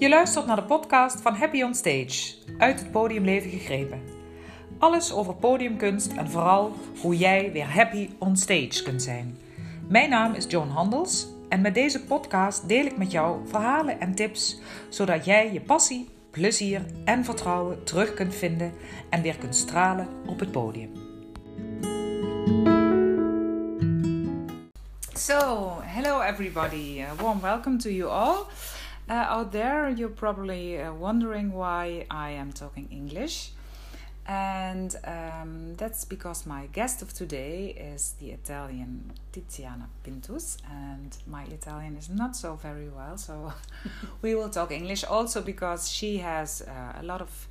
Je luistert naar de podcast van Happy on Stage, uit het podiumleven gegrepen. Alles over podiumkunst en vooral hoe jij weer happy on stage kunt zijn. Mijn naam is Joan Handels en met deze podcast deel ik met jou verhalen en tips zodat jij je passie, plezier en vertrouwen terug kunt vinden en weer kunt stralen op het podium. So, hello everybody. Warm welcome to you all. Uh, out there, you're probably uh, wondering why I am talking English. And um, that's because my guest of today is the Italian Tiziana Pintus, and my Italian is not so very well, so we will talk English also because she has uh, a lot of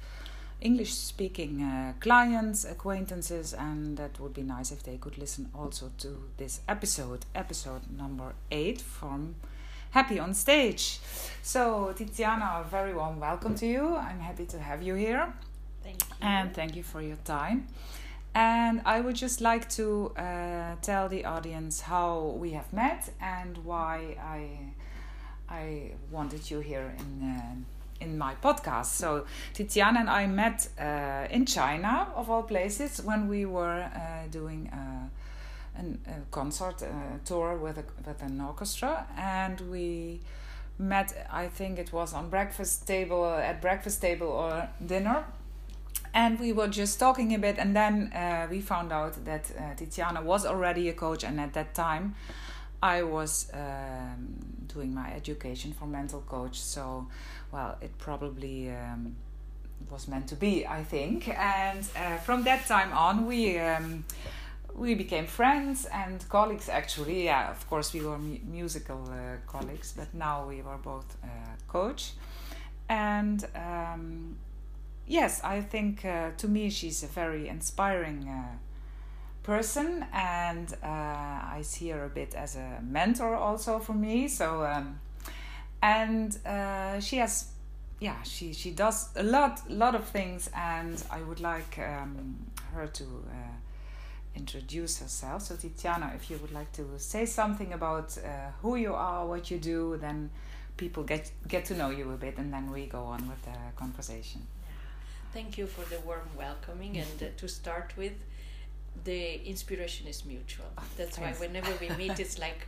English speaking uh, clients, acquaintances, and that would be nice if they could listen also to this episode, episode number eight from Happy on Stage. So, Tiziana, a very warm welcome to you. I'm happy to have you here. Thank you. And thank you for your time. And I would just like to uh, tell the audience how we have met and why I I wanted you here in uh, in my podcast. So Tiziana and I met uh, in China, of all places, when we were uh, doing a, an, a concert uh, tour with a, with an orchestra, and we met. I think it was on breakfast table at breakfast table or dinner and we were just talking a bit and then uh, we found out that uh, tiziana was already a coach and at that time i was um, doing my education for mental coach so well it probably um, was meant to be i think and uh, from that time on we um, we became friends and colleagues actually yeah of course we were mu- musical uh, colleagues but now we were both uh, coach and um, yes, I think uh, to me she's a very inspiring uh, person, and uh, I see her a bit as a mentor also for me. So, um, and uh, she has, yeah, she she does a lot lot of things, and I would like um, her to. Introduce herself so tiziana if you would like to say something about uh, who you are what you do then people get get to know you a bit and then we go on with the conversation Thank you for the warm welcoming. And uh, to start with, the inspiration is mutual. That's why whenever we meet, it's like,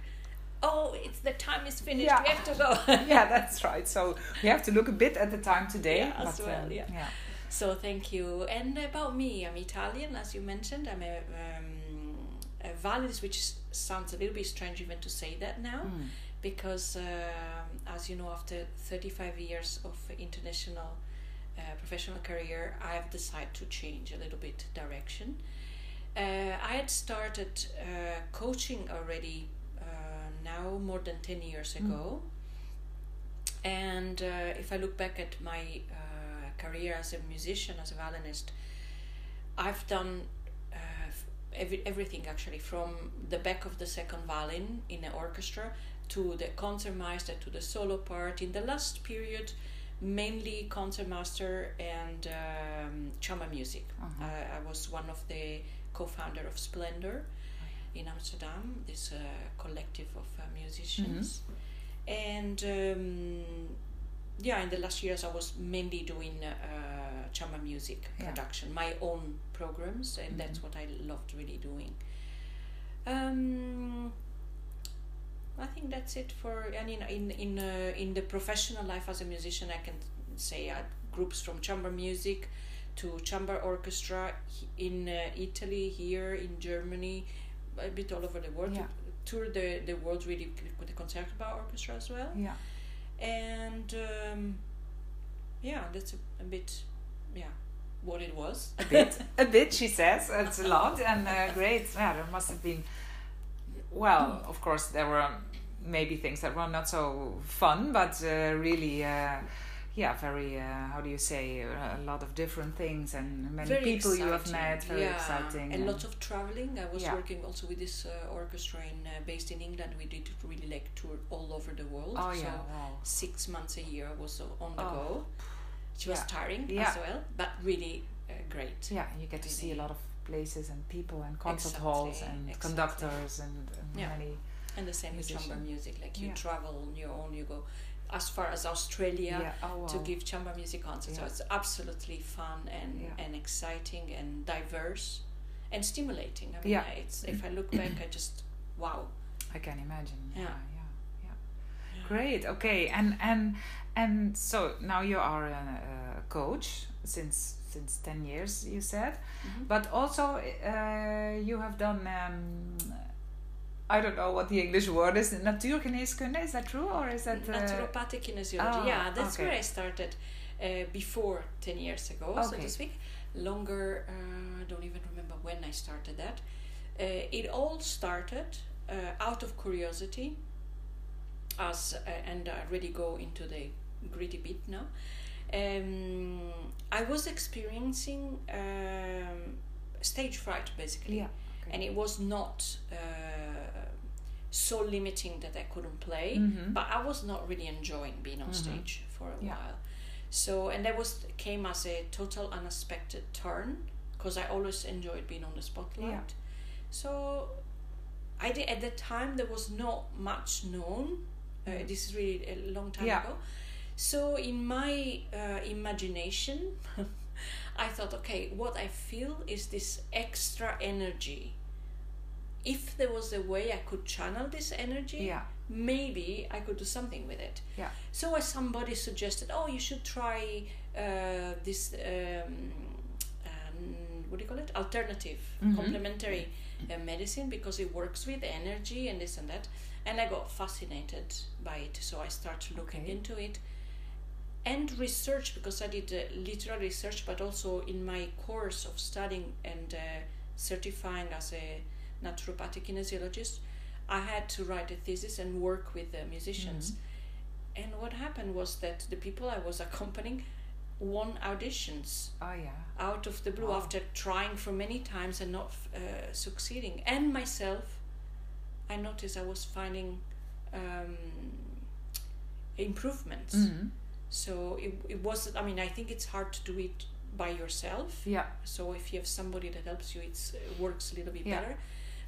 oh, it's the time is finished. Yeah. We have to go. yeah, that's right. So we have to look a bit at the time today. Yeah, as but, well, um, yeah. So thank you. And about me, I'm Italian, as you mentioned. I'm a, um, a Validis, which sounds a little bit strange even to say that now, Mm. because um, as you know, after 35 years of international uh, professional career, I have decided to change a little bit direction. Uh, I had started uh, coaching already uh, now more than 10 years ago. And uh, if I look back at my uh, career as a musician, as a violinist, I've done uh, every, everything actually from the back of the second violin in an orchestra to the concertmeister to the solo part. In the last period, mainly concertmaster and um, chamber music. Uh-huh. I, I was one of the co-founder of Splendor in Amsterdam, this uh, collective of uh, musicians. And um, yeah, in the last years, I was mainly doing uh, chamber music Yeah. production, my own programs, and that's what I loved really doing. Um, I think that's it for. I mean, in in uh, in the professional life as a musician, I can say I groups from chamber music to chamber orchestra in uh, Italy, here in Germany, a bit all over the world. Yeah. Tour the the world really with the Concertgebouw Orchestra as well, Yeah. And um, yeah, that's a, a bit yeah what it was. A bit. a bit, she says. It's a lot and uh, great. Yeah, there must have been. Well, of course, there were maybe things that were not so fun, but uh, really. Uh, yeah, very. Uh, how do you say? A lot of different things and many Very people you have exciting, met. Very yeah. exciting. and lots of traveling. I was Yeah. working also with this uh, orchestra in uh, based in England. We did really like tour all over the world. Oh so yeah! Wow. six months a year was on the Oh. go. It was Yeah. tiring as well, but really uh, great. Yeah, you get to see a lot of places and people and concert Exactly, halls and exactly. conductors and, and Yeah. many. And the same with chamber music. Like you travel on your own, you go. As far as Australia yeah. Oh, wow. to give chamber music concerts. So it's absolutely fun and Yeah. and exciting and diverse and stimulating. I mean, Yeah. it's if I look back, I just wow. I can imagine. Yeah, Yeah. yeah, yeah. Great. Okay, and and and so now you are a, a coach since since ten years. You said, Mhm. but also uh, you have done. Um, I don't know what the English word is. Natuurgeneeskunde. Is that true, or is that? Uh, Naturopathic kinesiology. oh, yeah, that's okay. where I started uh, before 10 years ago, so to speak. Longer, uh, I don't even remember when I started that. Uh, it all started uh, out of curiosity, as uh, and I really go into the gritty bit now. Um, I was experiencing um, stage fright basically yeah. Okay. and it was not uh, so limiting that I couldn't play, Mhm. but I was not really enjoying being on Mhm. stage for a Yeah. while. So and that was came as a total unexpected turn because I always enjoyed being on the spotlight. Yeah. So I did at that time there was not much known. Uh, Mm. this is really a long time Yeah. ago. So in my uh, imagination, I thought, okay, what I feel is this extra energy. If there was a way I could channel this energy, Yeah. maybe I could do something with it. Yeah. So as somebody suggested, oh, you should try uh, this. Um, um, what do you call it? Alternative, Mhm. complementary uh, medicine because it works with energy and this and that. And I got fascinated by it, so I started looking Okay. into it and research because I did uh, literary research, but also in my course of studying and uh, certifying as a naturopathic kinesiologist, I had to write a thesis and work with the musicians. And what happened was that the people I was accompanying won auditions Oh yeah. out of the blue Wow. after trying for many times and not uh, succeeding. And myself, I noticed I was finding um, improvements. Mhm. So it, it was, I mean, I think it's hard to do it by yourself. Yeah. So if you have somebody that helps you, it's, it works a little bit Yeah. better.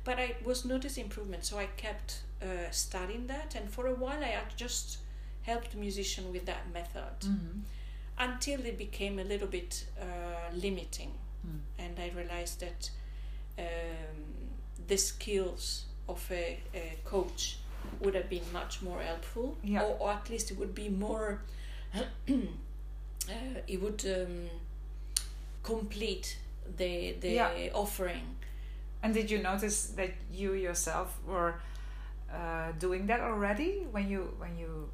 But I was noticing improvement, so I kept uh, studying that, and for a while I had just helped musician with that method Mhm. until it became a little bit uh, limiting, Mm. and I realized that um, the skills of a, a coach would have been much more helpful, Yeah. or, or at least it would be more. Uh, it would um, complete the the Yeah. offering. And did you notice that you yourself were uh, doing that already when you when you?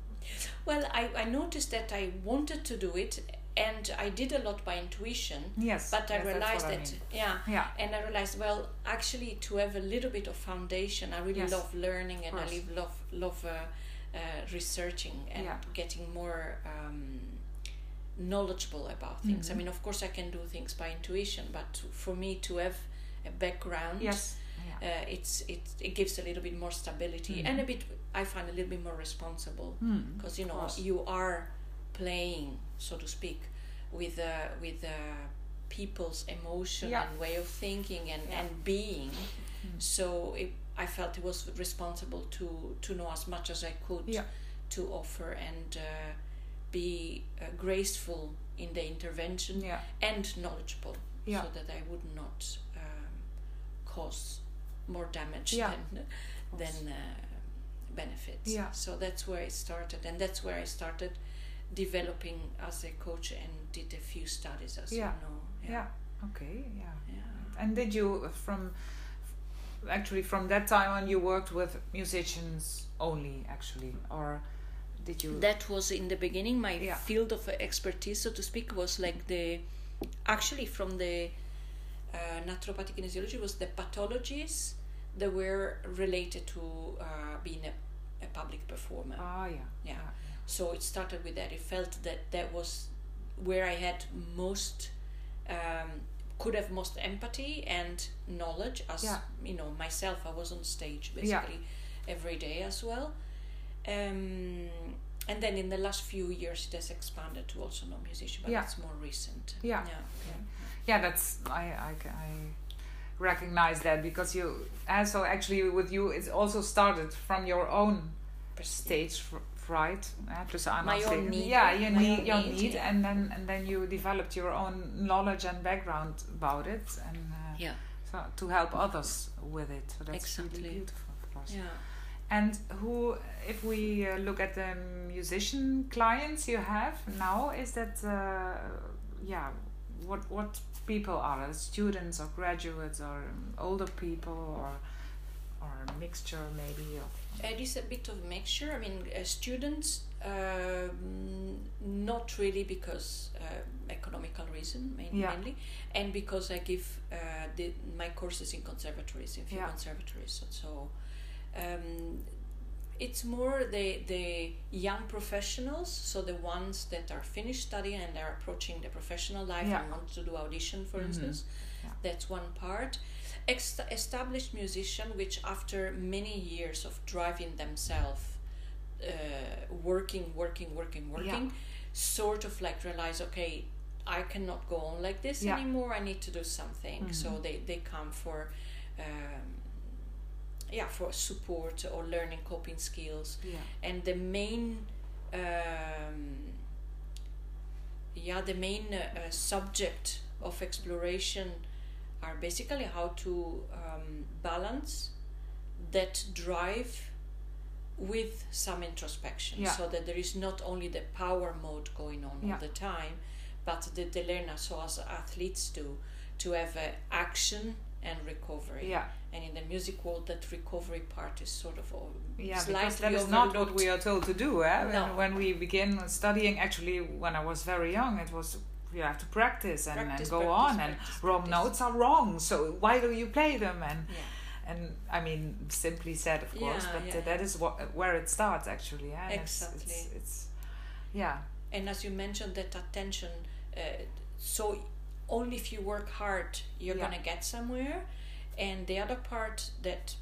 Well, I, I noticed that I wanted to do it, and I did a lot by intuition. Yes. But I yes, realized what I that mean. yeah, Yeah. and I realized well, actually, to have a little bit of foundation, I really Yes. love learning, and I love love uh, researching and Yeah. getting more um, knowledgeable about things. I Mhm. mean, of course, I can do things by intuition, but for me to have a background, Yes. Yeah. uh, it's it it gives a little bit more stability Mhm. and a bit. I find a little bit more responsible Hmm, because you know you are playing so to speak with uh, with uh, people's emotion Yeah. and way of thinking and, Yeah. and being Mm. so it, i felt it was responsible to to know as much as i could Yeah. to offer and uh, be uh, graceful in the intervention Yeah. and knowledgeable Yeah. so that i would not um, cause more damage than than uh, benefits. Yeah. So that's where it started, and that's where I started developing as a coach and did a few studies, as Yeah. you know. Yeah. Okay. Yeah. Yeah. And did you from actually from that time on you worked with musicians only actually or did you That was in the beginning my Yeah. field of expertise, so to speak, was like the actually from the uh, naturopathic kinesiology was the pathologies that were related to uh, being a, a public performer. ah yeah Yeah. so it started with that. It felt that that was where I had most, um, could have most empathy and knowledge. As Yeah. you know, myself, I was on stage Yeah. basically every day as well. Um, and then in the last few years, it has expanded to also non-musician, but Yeah. it's more recent. Yeah. yeah. yeah yeah that's I, I I recognize that because you and so actually with you it's also started from your own stage right? Uh, plus My own need. Yeah, your My need, your need, yeah. and then and then you developed your own knowledge and background about it, and uh, Yeah. so to help others with it. So that's Exactly. really beautiful, of course. Yeah. And who, if we uh, look at the musician clients you have now, is that uh, yeah, what what people are students or graduates or older people or or a mixture maybe of It is a bit of a mixture. I mean, uh, students, um, not really because uh, economical reason main, Yeah. mainly, and because I give uh, the, my courses in conservatories, in few Yeah. conservatories. So, so um, it's more the the young professionals, so the ones that are finished studying and are approaching the professional life Yeah. and want to do audition, for Mhm. instance. Yeah. That's one part. Ex- established musician, which after many years of driving themselves, uh, working, working, working, working, sort of like realize, okay, I cannot go on like this Yeah. anymore. I need to do something. So Mhm. they they come for. Um, yeah, for support or learning coping skills, yeah and the main, um, yeah, the main uh, subject of exploration are basically how to um, balance that drive with some introspection Yeah. so that there is not only the power mode going on Yeah. all the time but that they learn so as athletes do to have uh, action and recovery yeah and in the music world that recovery part is sort of all yeah because that is not what we are told to do eh? No. when we begin studying actually when i was very young it was you have to practice and, Practice, and go practice, on and practice, wrong practice. notes are wrong so why do you play them and yeah and I mean, simply said, of course, Yeah, but yeah, uh, that is what where it starts actually. Yeah? And it's- Exactly. It's, it's, yeah, and as you mentioned that attention uh, so only if you work hard you're Yeah. gonna get somewhere and the other part that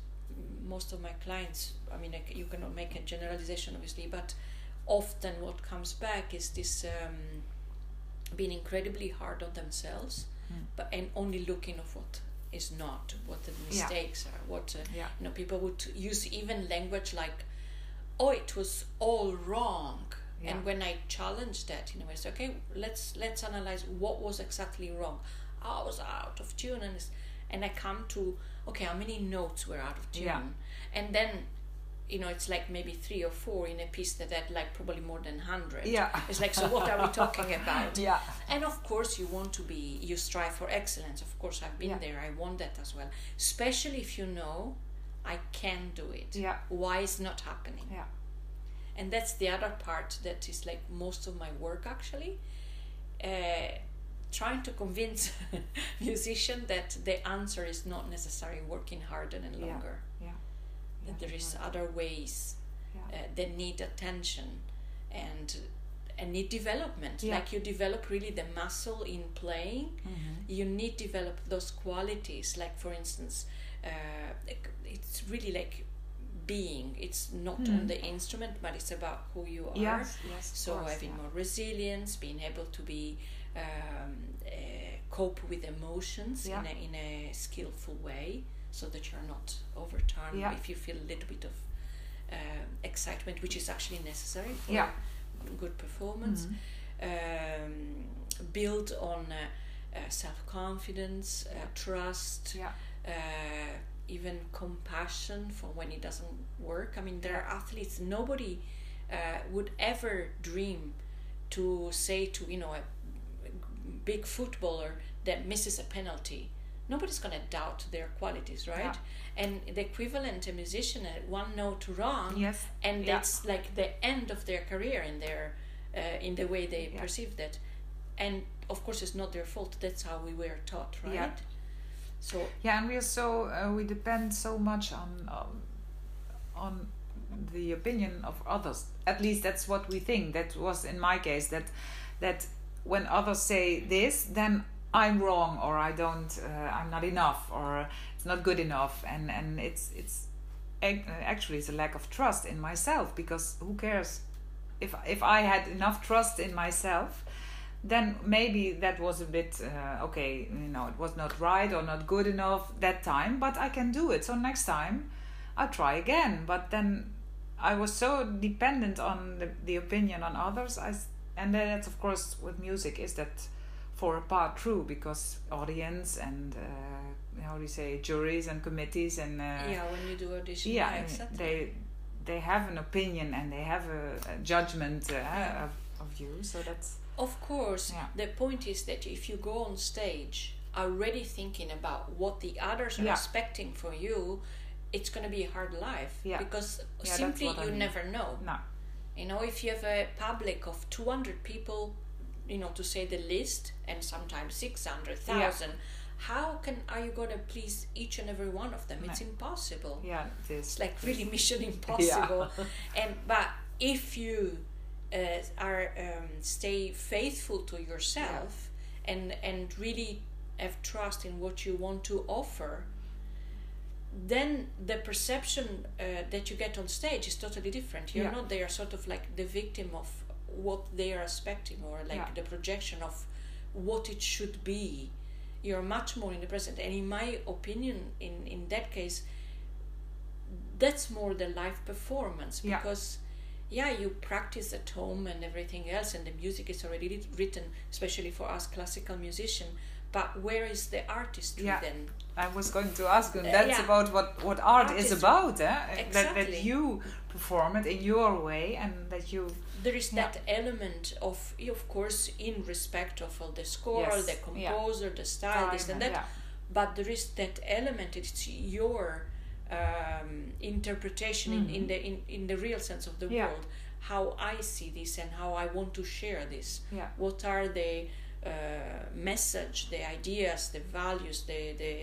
most of my clients i mean you cannot make a generalization obviously but often what comes back is this um, being incredibly hard on themselves Mm. but and only looking of what is not what the Yeah. mistakes are what uh, yeah, you know people would use even language like oh it was all wrong Yeah. and when i challenge that you know, way say okay let's let's analyze what was exactly wrong i was out of tune and and i come to okay how many notes were out of tune Yeah. and then you know it's like maybe three or four in a piece that had like probably more than 100 yeah, it's like so what are we talking about? Yeah, and of course you want to be you strive for excellence. Of course i've been Yeah. there. I want that as well. Especially if you know i can do it. Yeah, why is not happening? Yeah, and that's the other part that is like most of my work actually. Uh, trying to convince musician that the answer is not necessarily working harder and longer. yeah. There is other ways Yeah. uh, that need attention and and need development Yeah. like you develop really the muscle in playing Mhm. you need to develop those qualities like for instance uh, it's really like being it's not Hmm. on the instrument but it's about who you are Yes, yes. so course, having yeah. more resilience being able to be um, uh, cope with emotions in, a, in a skillful way so that you're not overturned Yeah. if you feel a little bit of um, excitement which is actually necessary for Yeah. good performance Mhm. um, build on uh, uh, self-confidence uh, trust Yeah, uh, even compassion for when it doesn't work. I mean, there are athletes. Nobody uh, would ever dream to say to you know a big footballer that misses a penalty. Nobody's gonna doubt their qualities, right? And the equivalent a musician at one note wrong, yes, and Yeah. that's like the end of their career in their uh, in the way they Yeah. perceive that. And of course, it's not their fault. That's how we were taught, right? Yeah. So yeah, and we are so uh, we depend so much on um, on the opinion of others. At least that's what we think. That was in my case that that when others say this, then I'm wrong or I don't, uh, I'm not enough or it's not good enough, and and it's it's actually it's a lack of trust in myself because who cares? If if I had enough trust in myself then maybe that was a bit uh, okay you know it was not right or not good enough that time but i can do it. So next time i'll try again. But then I was so dependent on the, the opinion on others. I and that's of course with music is that for a part true because audience and uh, how do you say juries and committees and uh, yeah, when you do audition, yeah, yeah, exactly. they they have an opinion and they have a, a judgment uh, Yeah. of, of you. So that's Of course, Yeah. the point is that if you go on stage already thinking about what the others are expecting from you, it's going to be a hard life Yeah. because simply what I you mean. never know. no. You know, if you have a public of 200 people, you know, to say the least, and sometimes 600,000, how can are you going to please each and every one of them? It's impossible. Yeah, it is. It's like really mission impossible. yeah. and but if you uh, are um, stay faithful to yourself and and really have trust in what you want to offer, then the perception uh, that you get on stage is totally different. You're Yeah. not there sort of like the victim of what they are expecting or like Yeah. the projection of what it should be. You're much more in the present. And in my opinion, in, in that case, that's more the live performance because yeah you practice at home and everything else and the music is already written especially for us classical musician but where is the artistry Yeah. then I was going to ask you. Uh, That's yeah. about what what art is about, eh? That that you perform it in your way, and that you there is Yeah. that element of of course in respect of all the score Yes. the Yeah. composer the style this and that yeah. but there is that element it's your um, interpretation in, in the in, in the real sense of the Mm-hmm. Yeah. world how i see this and how i want to share this Yeah. what are the uh, message the ideas the values the the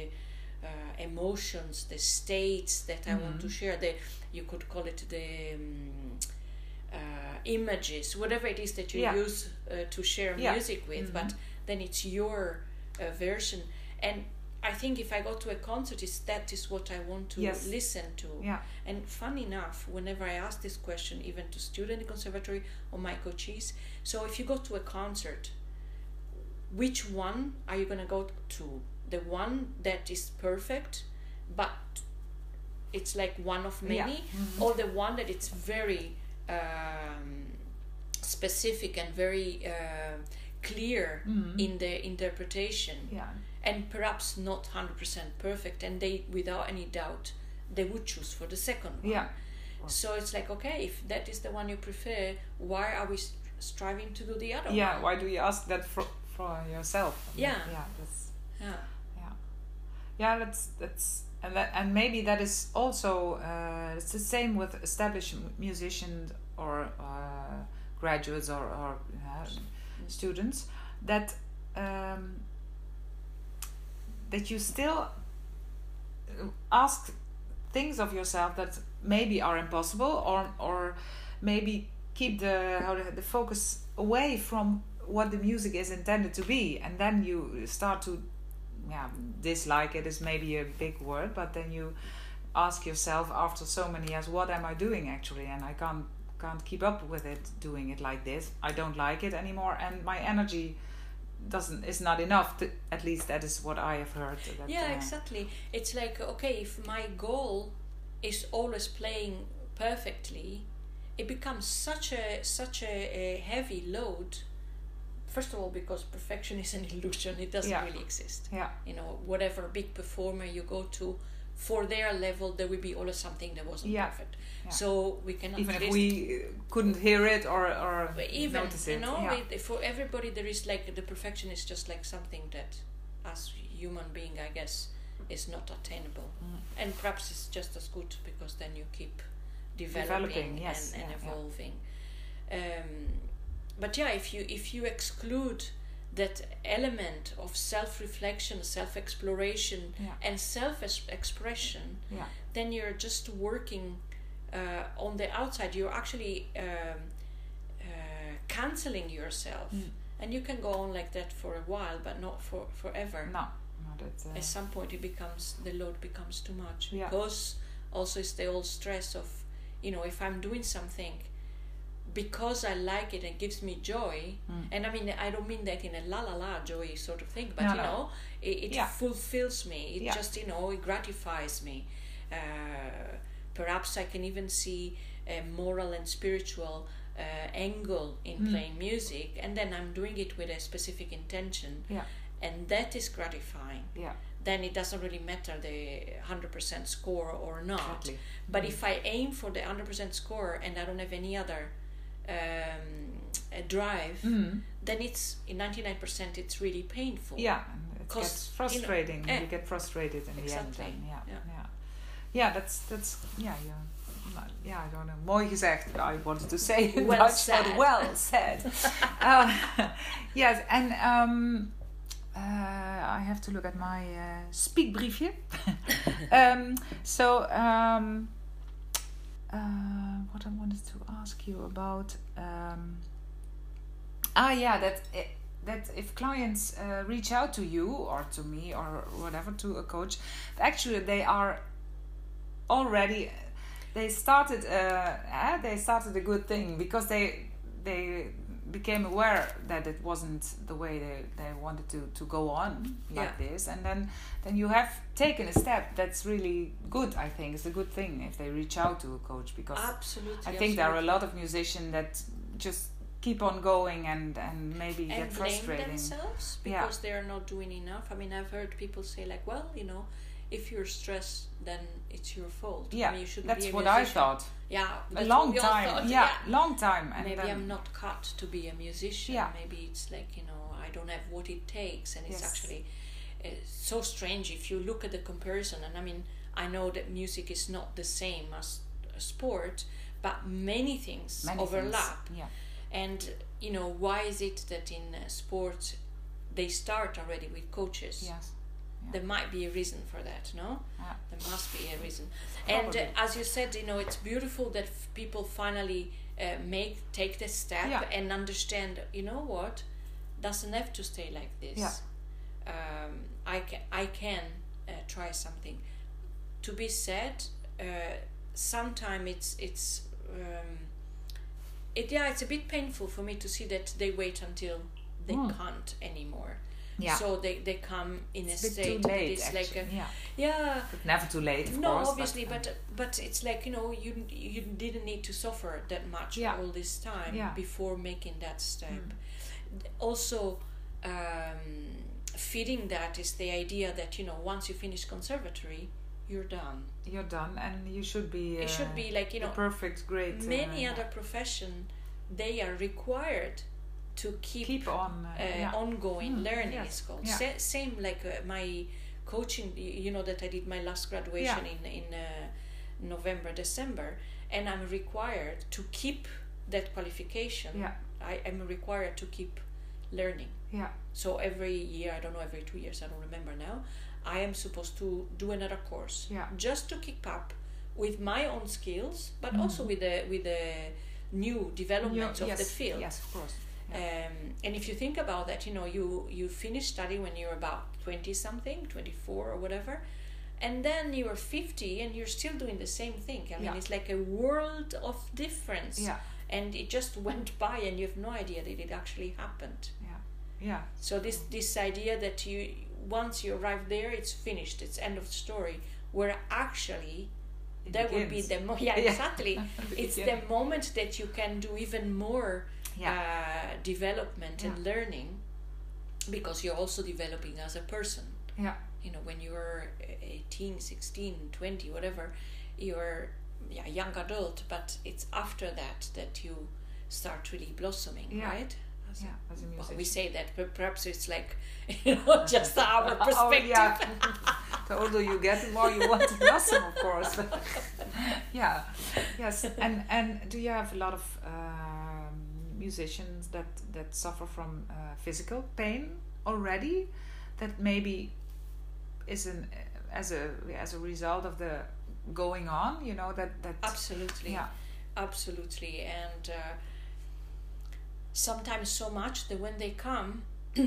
uh, emotions the states that i want to Mm-hmm. share the you could call it the um, uh, images whatever it is that you Yeah. use uh, to share Yeah. music with but then it's your uh, version and i think if i go to a concert is that is what i want to Yes. listen to Yeah. and fun enough whenever i ask this question even to student in conservatory or my coaches so if you go to a concert which one are you going to go to the one that is perfect but it's like one of Yeah. many or the one that it's very um, specific and very uh, clear in the interpretation Yeah. and perhaps not 100% perfect and they without any doubt they would choose for the second one Yeah. so it's like okay if that is the one you prefer why are we striving to do the other Yeah. one Why do you ask that for for yourself? Yeah. Yeah. That's yeah yeah. Yeah. That's that's and that and maybe that is also uh, it's the same with established musicians or uh, graduates or or uh, students that um, that you still uh, ask things of yourself that maybe are impossible or or maybe keep the how the, the focus away from what the music is intended to be. And then you start to yeah dislike it is maybe a big word but then you ask yourself after so many years what am i doing actually? And i can't can't keep up with it doing it like this. I don't like it anymore and my energy doesn't is not enough to, at least that is what i have heard that, yeah uh, exactly. It's like okay if my goal is always playing perfectly it becomes such a such a, a heavy load first of all because perfection is an illusion it doesn't Yeah. really exist yeah you know whatever big performer you go to for their level there will be always something that wasn't Yeah. perfect Yeah. so we cannot even if we couldn't hear it or or even notice you it know yeah. it, for everybody there is like the perfection is just like something that as human being i guess is not attainable Mm. and perhaps it's just as good because then you keep developing, Developing, yes, and, and evolving um, but yeah if you if you exclude that element of self-reflection self-exploration Yeah. and self-expression yeah then you're just working uh, on the outside. You're actually um, uh, canceling yourself, Mm. and you can go on like that for a while, but not for forever. no no that's uh, At some point, it becomes the load becomes too much Yeah. because also it's the old stress of you know if I'm doing something because I like it and gives me joy, Mm. and I mean I don't mean that in a la la la joy sort of thing, but No, you no. know it, it Yeah. fulfills me. It Yeah. just you know it gratifies me. Uh, perhaps I can even see a moral and spiritual uh, angle in Mm. playing music, and then I'm doing it with a specific intention, Yeah. and that is gratifying. Yeah. Then it doesn't really matter the 100% score or not. Exactly. But if I aim for the 100% score and I don't have any other um, drive, Mm. then it's in 99% it's really painful. Yeah, it gets you know, frustrating. eh, you get frustrated in the end. exactly, Then. Yeah, yeah. yeah, yeah. That's that's yeah, yeah. Ja, I don't know. Mooi gezegd. I wanted to say in Well Dutch, but said. well said. uh, yes, and um, uh, I have to look at my uh, speakbriefje. um, so, um, uh, what I wanted to ask you about. Um, ah, yeah, that that if clients uh, reach out to you or to me or whatever to a coach, actually they are already they started uh, eh, they started a good thing because they they became aware that it wasn't the way they, they wanted to, to go on like Yeah. this and then then you have taken a step that's really good i think it's a good thing if they reach out to a coach because Absolutely. i think there are a lot of musicians that just keep on going and and maybe and get blame frustrating themselves Yeah. because they are not doing enough. I mean, I've heard people say like, "Well, you know, if you're stressed, then it's your fault. I yeah mean, you shouldn't that's what i thought Yeah, a long what we all time thought, yeah, long time and Maybe then, I'm not cut to be a musician. Yeah. Maybe it's like you know I don't have what it takes, and it's Yes. actually uh, so strange if you look at the comparison. And I mean, I know that music is not the same as a sport, but many things many things. overlap. yeah And you know, why is it that in uh, sport they start already with coaches? yes There might be a reason for that, no? Yeah. There must be a reason. And uh, as you said, you know, it's beautiful that f- people finally uh, make take the step Yeah. and understand. You know what? Doesn't have to stay like this. Yeah. Um, I can I can uh, try something. To be said, uh, sometime it's it's. Um, it yeah, it's a bit painful for me to see that they wait until they Mm. can't anymore. Yeah So they, they come in it's a a bit state too that late is like a actually. yeah yeah but never too late of no course obviously but, but but it's like you know you you didn't need to suffer that much Yeah. all this time Yeah. before making that step Mm. also um, feeding that is the idea that you know once you finish conservatory you're done you're done and you should be uh, it should be like you know perfect great uh, many yeah. other profession they are required to keep, keep on uh, uh, yeah. ongoing Mm, learning yes, it's called yeah. Sa- same like uh, my coaching you know that i did my last graduation in in uh, november december and i'm required to keep that qualification. Yeah. I am required to keep learning. Yeah. So every year i don't know every two years i don't remember now i am supposed to do another course yeah. just to keep up with my own skills but Mhm. also with the with the new developments of the field. yes of course um, and if you think about that, you know, you you finish study when you're about twenty something, twenty four or whatever, and then you are fifty and you're still doing the same thing. I mean, Yeah. it's like a world of difference, yeah and it just went by, and you have no idea that it actually happened. yeah yeah So this this idea that you once you arrive there, it's finished, it's end of story. Where actually It that would be the mo- yeah Yeah. exactly. It's the moment that you can do even more yeah uh, development and learning because you're also developing as a person yeah you know when you're 18 16 20 whatever you're yeah, young adult but it's after that that you start really blossoming Yeah. right As a- yeah as a well, we say that but perhaps it's like you know just our perspective Oh, yeah. the older you get, the more you want to blossom, of course. yeah, yes. And and do you have a lot of um, musicians that that suffer from uh, physical pain already? That maybe is an as a as a result of the going on. You know that that absolutely yeah absolutely and uh, sometimes so much that when they come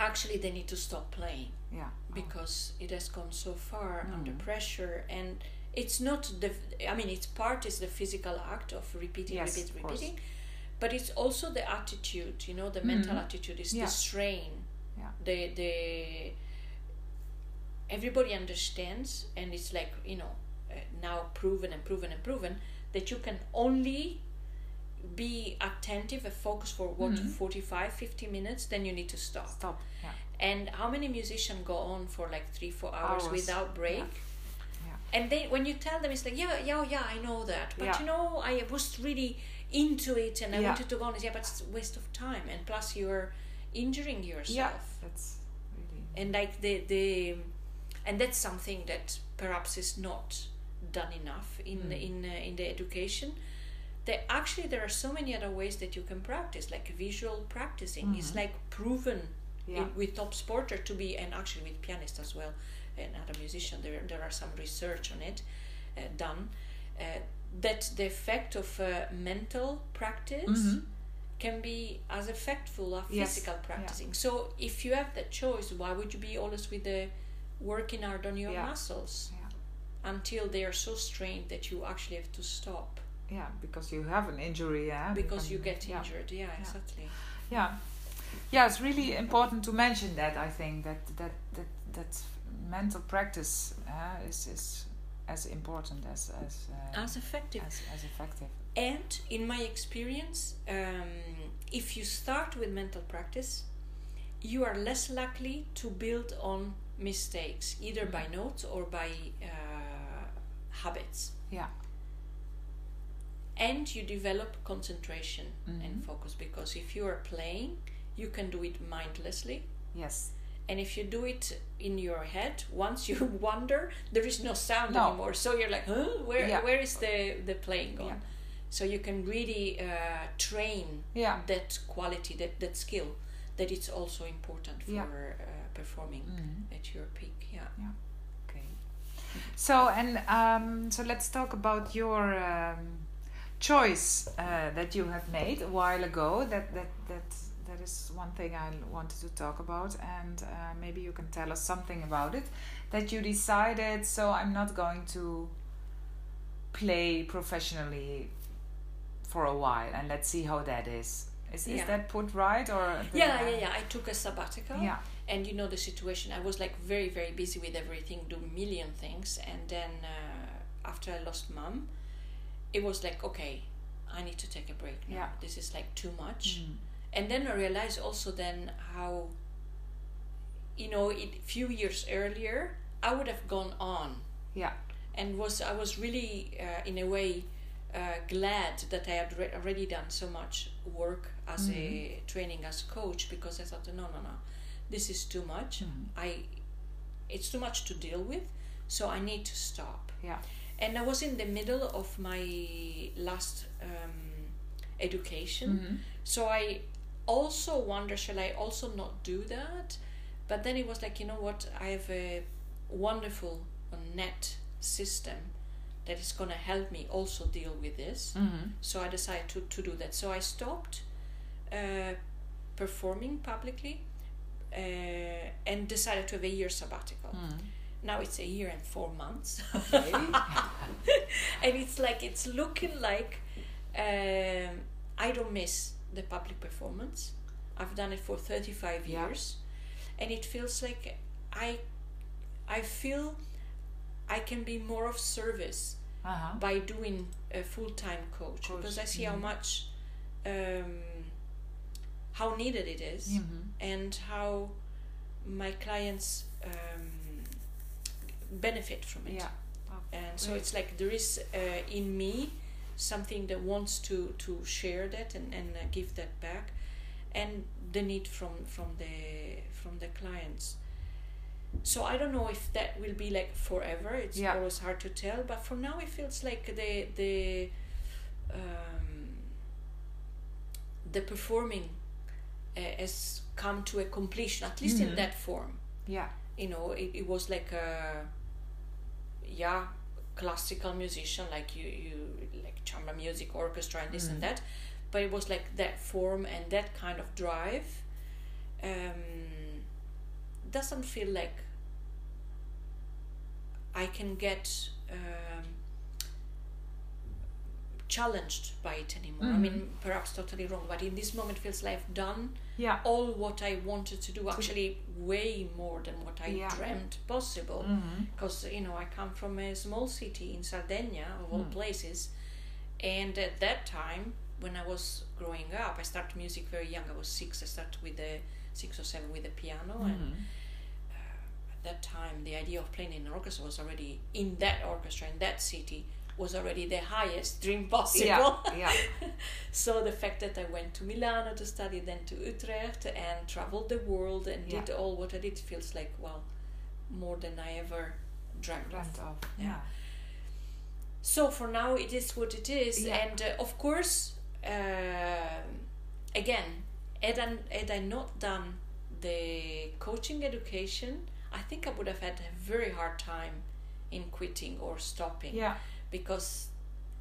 actually they need to stop playing yeah because it has gone so far under Mm. pressure and it's not the i mean it's part is the physical act of repeating Yes, repeat repeating but it's also the attitude you know the mental Mhm. attitude is Yeah. the strain Yeah. the the everybody understands and it's like you know uh, now proven and proven and proven that you can only be attentive and focus for what Mhm. 45 50 minutes then you need to stop Stop. Yeah. and how many musicians go on for like three four hours, Hours, without break yeah. and then when you tell them it's like yeah yeah yeah i know that but Yeah. you know i was really into it and i Yeah. wanted to go on yeah but it's a waste of time and plus you're injuring yourself Yeah. That's really. and like the the and that's something that perhaps is not done enough in Mm. in uh, in the education that actually there are so many other ways that you can practice like visual practicing it's Mhm. like proven Yeah. in, with top sporter to be and actually with pianist as well and other musician. there, there are some research on it uh, done uh, that the effect of uh, mental practice Mhm. can be as effectful as Yes, physical yeah. practicing. So if you have that choice, why would you be always with the working hard on your Yeah. muscles Yeah. until they are so strained that you actually have to stop Yeah. Because you have an injury. Yeah. because you get yeah. injured? Yeah, exactly. Yeah. Yeah. It's really important to mention that. I think that that that that mental practice uh, is is as important as as uh, As effective. as, as effective. And in my experience, um, if you start with mental practice, you are less likely to build on mistakes, either by notes or by uh, habits. Yeah. And you develop concentration Mhm. and focus because if you are playing, you can do it mindlessly. Yes. And if you do it in your head, once you wonder, there is no sound No. anymore. So you're like, huh? Where, Yeah. where is the, the playing gone? Yeah. So you can really uh, train Yeah. that quality, that, that skill, that it's also important for Yeah. uh, performing Mhm. at your peak. Yeah. Okay. So and um, so let's talk about your um, choice uh, that you have made a while ago. That that that that is one thing I wanted to talk about, and uh, maybe you can tell us something about it. That you decided. So I'm not going to play professionally for a while, and let's see how that is. Is, is that put right or? Yeah, yeah, yeah. I took a sabbatical. Yeah. and you know the situation i was like very very busy with everything do million things and then uh, after i lost mom it was like okay i need to take a break now Yeah. this is like too much Mm. And then i realized also then how you know a few years earlier i would have gone on Yeah. and was i was really uh, in a way uh, glad that i had re- already done so much work as a training as coach because i thought no no no this is too much Mhm. i it's too much to deal with so i need to stop Yeah. and i was in the middle of my last um, education Mhm. so I also wonder, shall I also not do that? But then it was like, you know what? I have a wonderful net system that is going to help me also deal with this. Mhm. So I decided to, to do that. So I stopped uh, performing publicly uh, and decided to have a year sabbatical. Mm. Now it's a year and four months. Okay. and it's like it's looking like um, I don't miss the public performance. I've done it for 35 Yeah. years, and it feels like I, I feel I can be more of service Uh-huh. by doing a full time coach, Coach, because I see how mhm. much, um, how needed it is Mhm. and how my clients um, benefit from it Yeah. and so it's like there is uh, in me something that wants to to share that and and uh, give that back and the need from from the from the clients so i don't know if that will be like forever it's Yeah. always hard to tell but for now it feels like the the um, the performing uh, has come to a completion at least in Mhm. that form Yeah. you know it, it was like a yeah classical musician like you you like chamber music orchestra and this Mhm. and that but it was like that form and that kind of drive um, doesn't feel like I can get um, challenged by it anymore. I Mhm. mean, perhaps totally wrong, but in this moment, feels like I've done Yeah. all what I wanted to do. Actually, way more than what I Yeah. dreamt possible. Because you know, I come from a small city in Sardinia, of all Mm. places, And at that time, when I was growing up, I started music very young. I was six. I started with the six or seven with the piano, Mm-hmm. and uh, at that time, the idea of playing in an orchestra was already in that orchestra in that city was already the highest dream possible. Yeah, yeah. so the fact that I went to Milano to study, then to Utrecht, and traveled the world and did all what I did feels like well more than I ever dreamt, Dreamt of. of. Yeah. Yeah. So for now, it is what it is, Yeah. and uh, of course, um again, had I, had I not done the coaching education, I think I would have had a very hard time in quitting or stopping Yeah. Because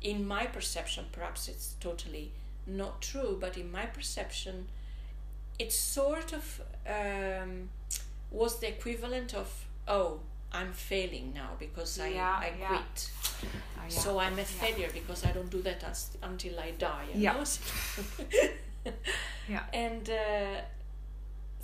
in my perception perhaps it's totally not true but in my perception it sort of um, was the equivalent of oh i'm failing now because i, Yeah, I yeah. quit Ah, yeah. so i'm a failure because i don't do that as, until i die you Yeah. know? Yeah. and uh,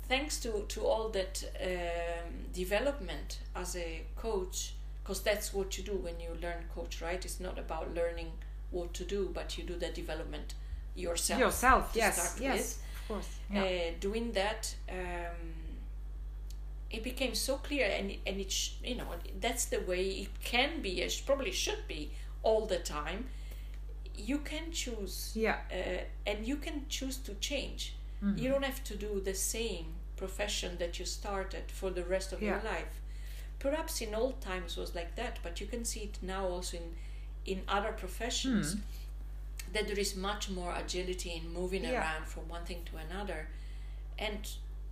thanks to, to all that um, development as a coach because that's what you do when you learn coach right it's not about learning what to do but you do the development yourself Yourself, yes, yes, with. of course. Yeah. uh, doing that um, it became so clear and, it- and it sh- you know that's the way it can be it probably should be all the time you can choose yeah. uh, and you can choose to change Mhm. you don't have to do the same profession that you started for the rest of your life perhaps in old times was like that but you can see it now also in in other professions Hmm. that there is much more agility in moving Yeah. around from one thing to another and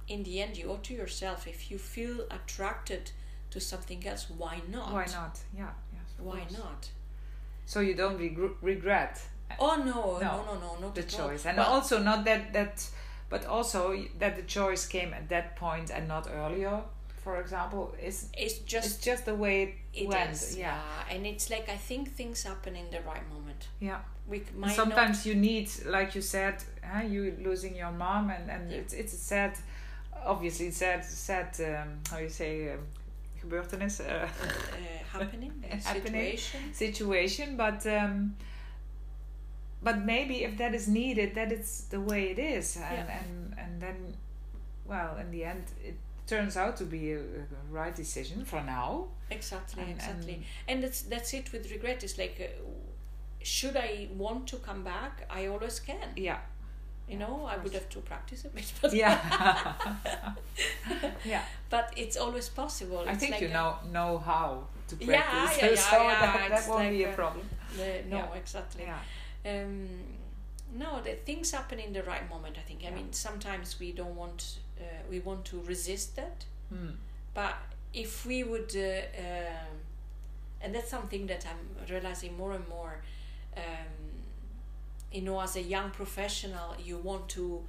in the end you owe to yourself if you feel attracted to something else why not Why not? Yeah. Yes, why course. not So you don't regr- regret oh no no No, no no, the choice, and Well, also not that that, but also that the choice came at that point and not earlier. For example, is it's just it's just the way it, It went. is, yeah. and it's like I think things happen in the right moment. Yeah. We might Sometimes you need, like you said, huh, you losing your mom, and and Yeah. it's it's a sad, obviously sad sad um, how you say um, gebeurtenis. Uh, uh, happening, a Happening. situation. situation but um but maybe if that is needed that it's the way it is and Yeah. and and then well in the end it turns out to be a, a right decision for now Exactly, and, exactly. and And that's that's it with regret. It's like, uh, should I want to come back? I always can. yeah You Yeah, know, I would have to practice a bit, but yeah yeah but it's always possible. i It's think like you a- know know how to practice yeah, yeah, so yeah, that, that won't be like a a- problem the- no, Yeah. exactly. yeah um, no the things happen in the right moment i think i Yeah. mean sometimes we don't want uh, we want to resist that Hmm. but if we would uh, um, and that's something that i'm realizing more and more um, you know as a young professional you want to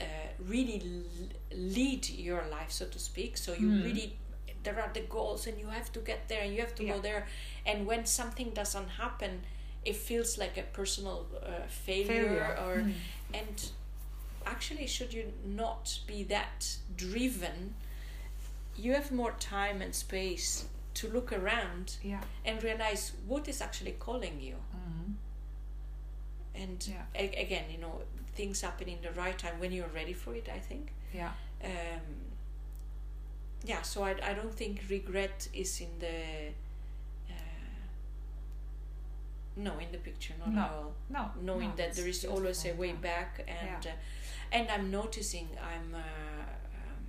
uh, really l- lead your life so to speak so you Hmm. really there are the goals and you have to get there and you have to Yeah. go there and when something doesn't happen it feels like a personal uh, failure, failure or Hmm. and actually should you not be that driven you have more time and space to look around yeah and realize what is actually calling you Mhm. and Yeah. a- again you know things happen in the right time when you're ready for it i think yeah um, yeah so I, I don't think regret is in the no in the picture not No. at all no knowing no, that there is always a way yeah. back and Yeah. uh, and i'm noticing i'm uh, um,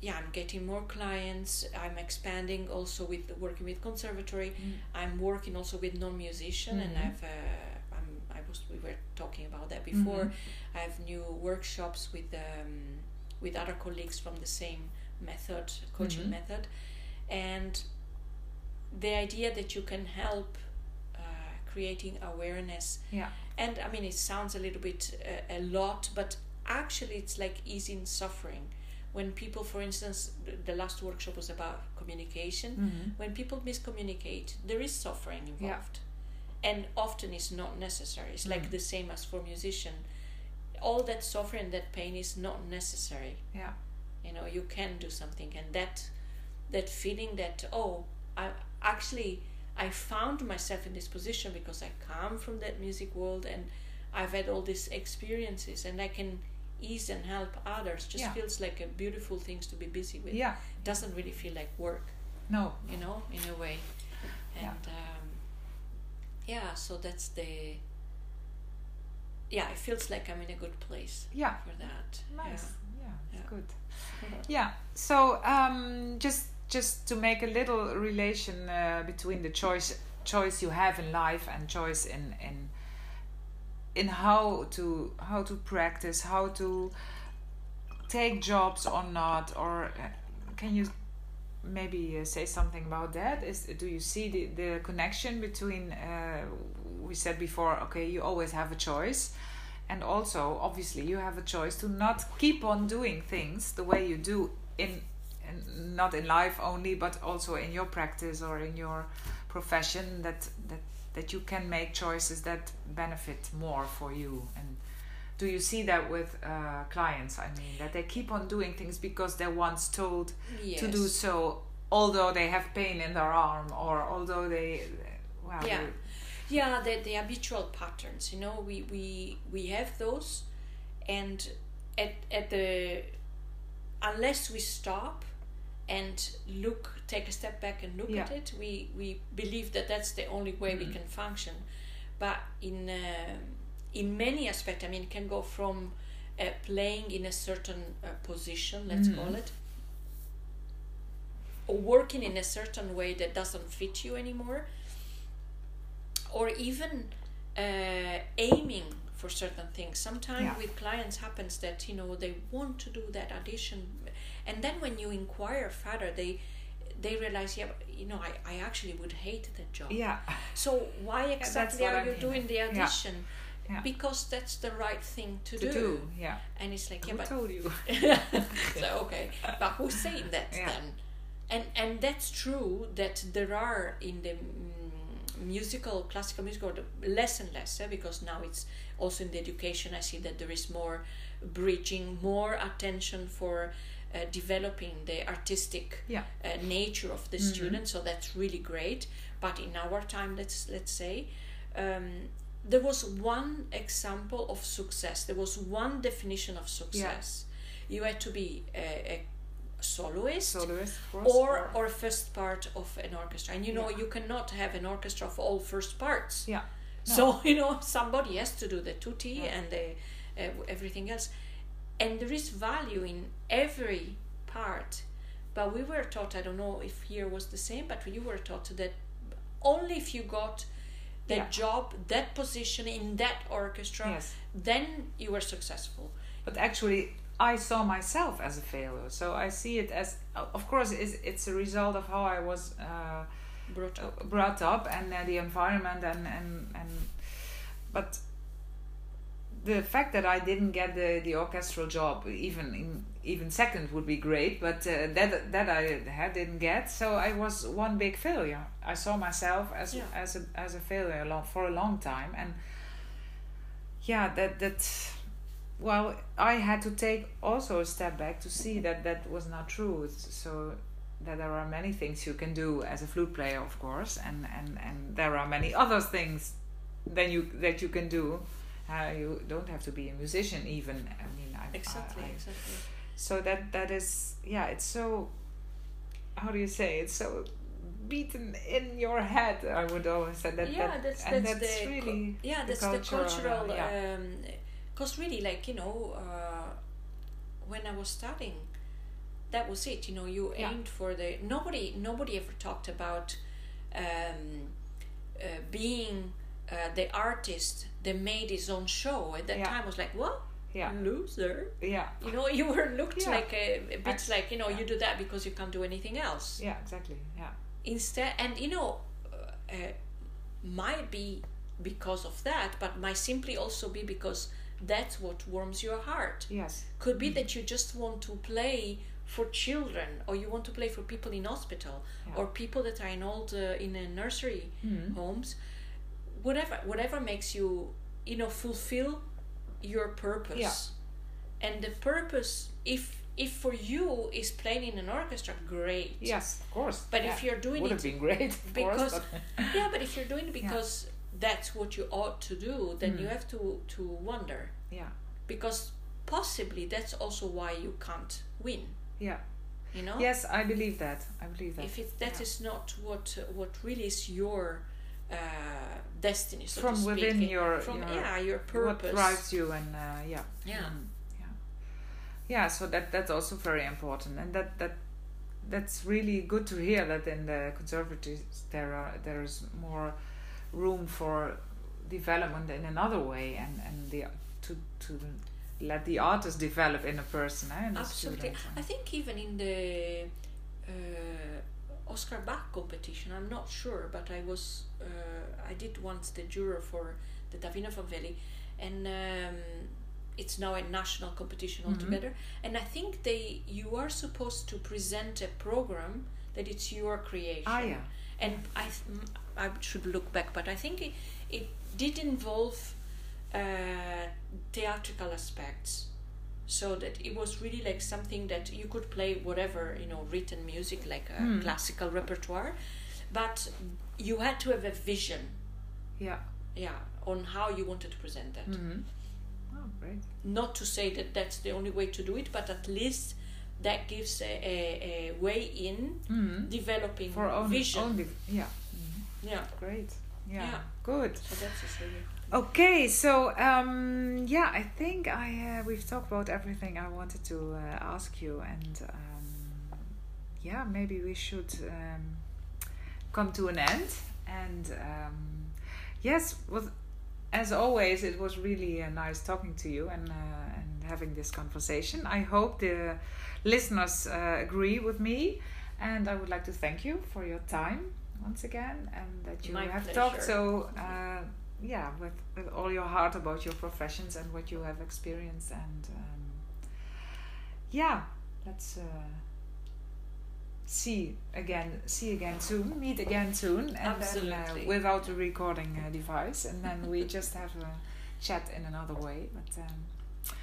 yeah i'm getting more clients i'm expanding also with working with conservatory Mm. i'm working also with non-musician and Mhm. i've uh, I'm, i was we were talking about that before Mhm. i have new workshops with um, with other colleagues from the same method coaching Mhm. method and the idea that you can help uh, creating awareness. Yeah. And i mean it sounds a little bit uh, a lot but actually it's like easing suffering. When people for instance the- last workshop was about communication. Mhm. when people miscommunicate there is suffering involved. And often it's not necessary. It's like Mm. the same as for musician. All that suffering that pain is not necessary. Yeah. You know you can do something. And that that feeling that oh i actually I found myself in this position because I come from that music world and I've had all these experiences and I can ease and help others. Just Yeah. feels like a beautiful things to be busy with. Yeah. Doesn't really feel like work, No. you know, in a way. Yeah. Um, yeah, so that's the yeah, it feels like I'm in a good place Yeah. for that. Nice. Yeah. it's Yeah. good. Yeah. Yeah. So um, just just to make a little relation uh, between the choice choice you have in life and choice in in in how to how to practice, how to take jobs or not, or uh, can you maybe uh, say something about that? Is do you see the the connection between? Uh, we said before, okay, you always have a choice, and also obviously you have a choice to not keep on doing things the way you do in, not in life only, but also in your practice or in your profession. That that that you can make choices that benefit more for you and do you see that with uh, clients i mean that they keep on doing things because they're once told Yes. to do so although they have pain in their arm or although they well Yeah. yeah the, the habitual patterns you know we we we have those and at at the unless we stop and look take a step back and look at it we we believe that that's the only way we Mhm. can function but in uh, in many aspects i mean it can go from uh, playing in a certain uh, position let's Mhm. call it or working in a certain way that doesn't fit you anymore or even uh, aiming for certain things sometimes Yeah. with clients happens that you know they want to do that audition and then when you inquire further they they realize yeah you know I, I actually would hate that job. Yeah. So why exactly are I you doing the audition? Yeah. because that's the right thing to, to do. yeah. And it's like yeah who but told you? So okay. But who's saying that Yeah. then? And and that's true that there are in the mm, musical classical musical less and less eh, because now it's also in the education i see that there is more bridging more attention for uh, developing the artistic yeah. uh, nature of the Mhm. student so that's really great. But in our time let's let's say um, there was one example of success. There was one definition of success. You had to be a, a soloist soloist course or or first part of an orchestra. And you know Yeah. you cannot have an orchestra of all first parts. Yeah. So you know somebody has to do the tutti Yeah. and the uh, everything else and there is value in every part. But we were taught i don't know if here was the same but you were taught that only if you got that Yeah. job that position in that orchestra yes. then you were successful. But actually I saw myself as a failure. So I see it as of course it's, it's a result of how I was uh, brought up. brought up and uh, the environment and, and and but the fact that I didn't get the, the orchestral job even in even second would be great but uh, that that I had didn't get. So I was one big failure. I saw myself as Yeah. as a as a failure long, for a long time and yeah that that well I had to take also a step back to see that that was not true. So that there are many things you can do as a flute player of course and and and there are many other things than you that you can do uh, you don't have to be a musician even i mean I, exactly I, I, exactly so that that is yeah it's so how do you say it's so beaten in your head i would always say that yeah that, that's that's, that's the really yeah that's the cultural uh, yeah. um because really like you know uh, when i was studying that was it you know you Yeah. aimed for the nobody nobody ever talked about um, uh, being uh, the artist that made his own show at that Yeah. time was like what? Yeah. Loser? Yeah. You know you were looked Yeah. like a, a bit Ex- like you know you do that because you can't do anything else. Yeah exactly. Yeah. Instead and you know uh, uh, might be because of that but might simply also be because that's what warms your heart. Yes. Could be that you just want to play for children or you want to play for people in hospital Yeah. or people that are in old uh, in a nursery Mhm. homes whatever whatever makes you you know fulfill your purpose Yeah. and the purpose if if for you is playing in an orchestra, great. Yes, of course. But yeah. if you're doing would it have been great, because- course. But yeah, but if you're doing it because that's what you ought to do, then you Mm. have to to wonder yeah, because possibly that's also why you can't win. yeah. You know, Yes, I believe that. I believe that. if it that yeah. is not what uh, what really is your uh, destiny, so from within your, from your yeah your what purpose. drives you and uh, yeah Yeah. Mm, yeah yeah so that that's also very important and that that that's really good to hear that in the conservatives there are there's more room for development in another way and and the to to let the artist develop in a person eh, and Absolutely. student. I think even in the uh, Oscar Bach competition, I'm not sure, but I was uh, I did once the juror for the Davina Valley, and um, it's now a national competition Mhm. altogether. And I think they you are supposed to present a program that it's your creation. ah yeah And I th- I should look back, but I think it, it did involve uh, theatrical aspects, so that it was really like something that you could play whatever you know written music like a Hmm. classical repertoire, but you had to have a vision, yeah yeah, on how you wanted to present that. mm-hmm. oh great Not to say that that's the only way to do it, but at least that gives a, a, a way in mm-hmm. developing for own, vision. own yeah Mhm. Yeah, great yeah, Yeah. good so that's really. Okay, so um, yeah, I think I uh, we've talked about everything I wanted to uh, ask you, and um, yeah, maybe we should um, come to an end. And um, yes, was as always, it was really uh, nice talking to you and uh, and having this conversation. I hope the listeners uh, agree with me, and I would like to thank you for your time once again, and that you My have pleasure. talked so. Uh, yeah, with, with all your heart about your professions and what you have experienced, and um, yeah, let's uh, see again, see again soon, meet again soon, and then uh, Absolutely. without a recording uh, device, and then we just have a chat in another way. But um,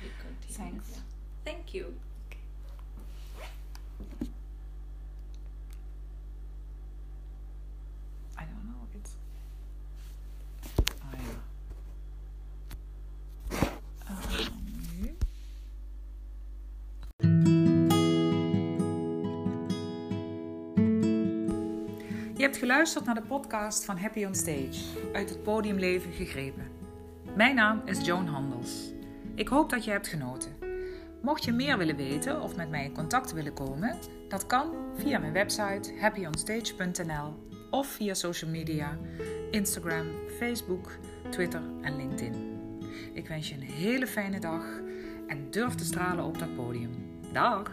Thanks. yeah. Thank you. I Je hebt geluisterd naar de podcast van Happy on Stage, uit het podiumleven gegrepen. Mijn naam is Joan Handels. Ik hoop dat je hebt genoten. Mocht je meer willen weten of met mij in contact willen komen, dat kan via mijn website happyonstage.nl of via social media, Instagram, Facebook, Twitter en LinkedIn. Ik wens je een hele fijne dag en durf te stralen op dat podium. Dag!